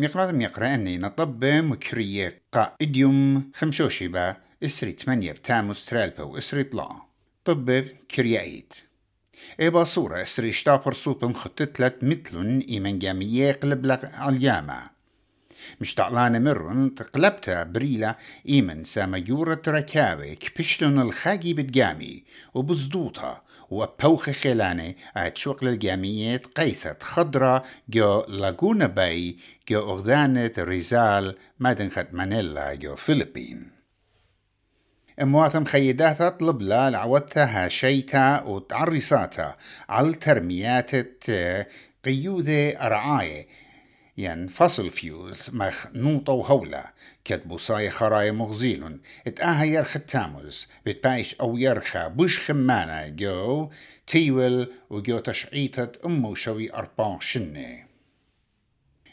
ميقرا أني نطب مكرية قا إديوم خمشوشي با إسري تمانية بتاموس ترالبا وإسري طلا طب كريايد إيبا صورة إسري شتابر سوبم خطتلت مثلن إيمن جامية قلب لك الياما مش تعلان مرن تقلبتا بريلا إيمن سامجورة ركاوي كبشتن الخاقي بتجامي وبزدوطها وبوخ خلاني أتشوق للجاميات قيسة خضرة جو لاغونا باي جو أغذانة ريزال مدن مانيلا جو فلبين مواثم خيداثة طلب لا لعوتها هاشيتا وتعريساتا على ترميات قيوذة أرعاية ين فيوز مخ نوطة وهولة كتبو صاي خراي مغزيلون. اتآها يرخ التاموز بتبايش أو يرخى بوش خمانة جو تيول وجو تشعيتة أمو شوي أربان شنة.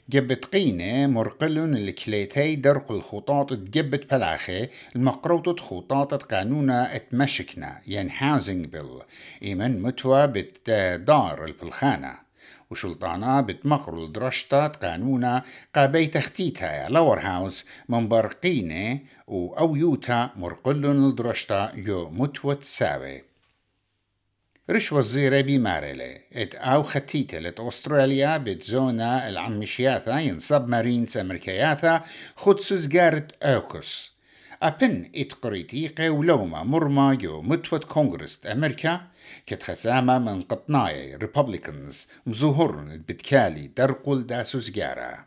جبت قينة مرقلون الكليتي درق الخطاط تجبت بلاخي المقروطة خطاط قانونا اتمشكنا ين هاوزنج بيل إيمن متوى بتدار البلخانة وشلطانا بتمقر الدرشتات قانونا قابي تختيتها لور هاوس من برقينة و أو يوتا مرقلن الدرشتا يو متوت ساوي. رش وزيرة بمارلة. إت أو ختيتة لت أستراليا بتزونا العمشياثا ينصب مارينز أمريكياثا خدسوز جارت أوكس. أبن إتقريتيقة ولوما مرما جو متوت كونغرس أمريكا كتخسامة من قطناي ريبابليكنز مزوهرن بتكالي درقل داسوس جارا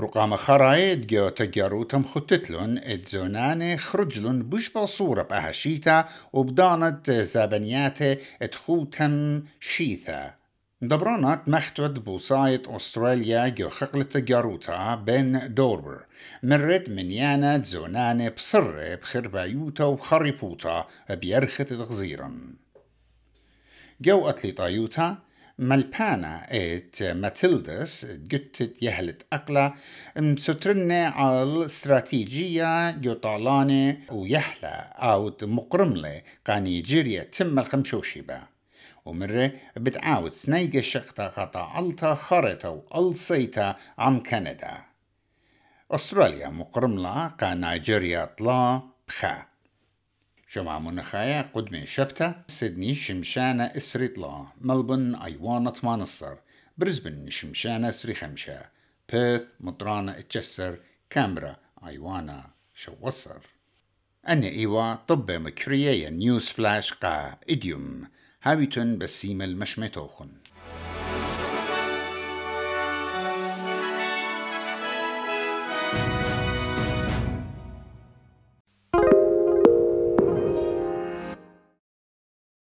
رقام خرايد جو تجارو تم خطتلون ات زوناني خرجلون بوش بصورة بأهشيتا وبدانت زابنيات ات خوتم شيثا دبرانات مختود بوصاية أستراليا جو خقلة جاروتا بين دوربر مرت من يانا زونانة بصرة بخربايوتا وخريبوتا بيرخة تغزيرا. جو أتلي طايوتا ملبانا ات ماتيلدس جتت يهلت أقلا مسترنة على استراتيجية جو طالانة ويحلى أو مقرملة قاني جيريا تم الخمشوشيبا ومرة بتعاود ثنيجة شقتا قطع ألتا خرطة وألصيتا عم كندا. أستراليا مقرملة قا نيجيريا طلا بخا. جمع منخايا قدمي شبتة سيدني شمشانة إسري طلا. ملبن أيوانة مانصر برزبن شمشانة إسري خمشة. بيرث مطرانة اتجسر كامبرا أيوانا شوصر أنا إيوا طب مكرية نيوز فلاش قا إديوم. هاويتون بسيم المشمتوخن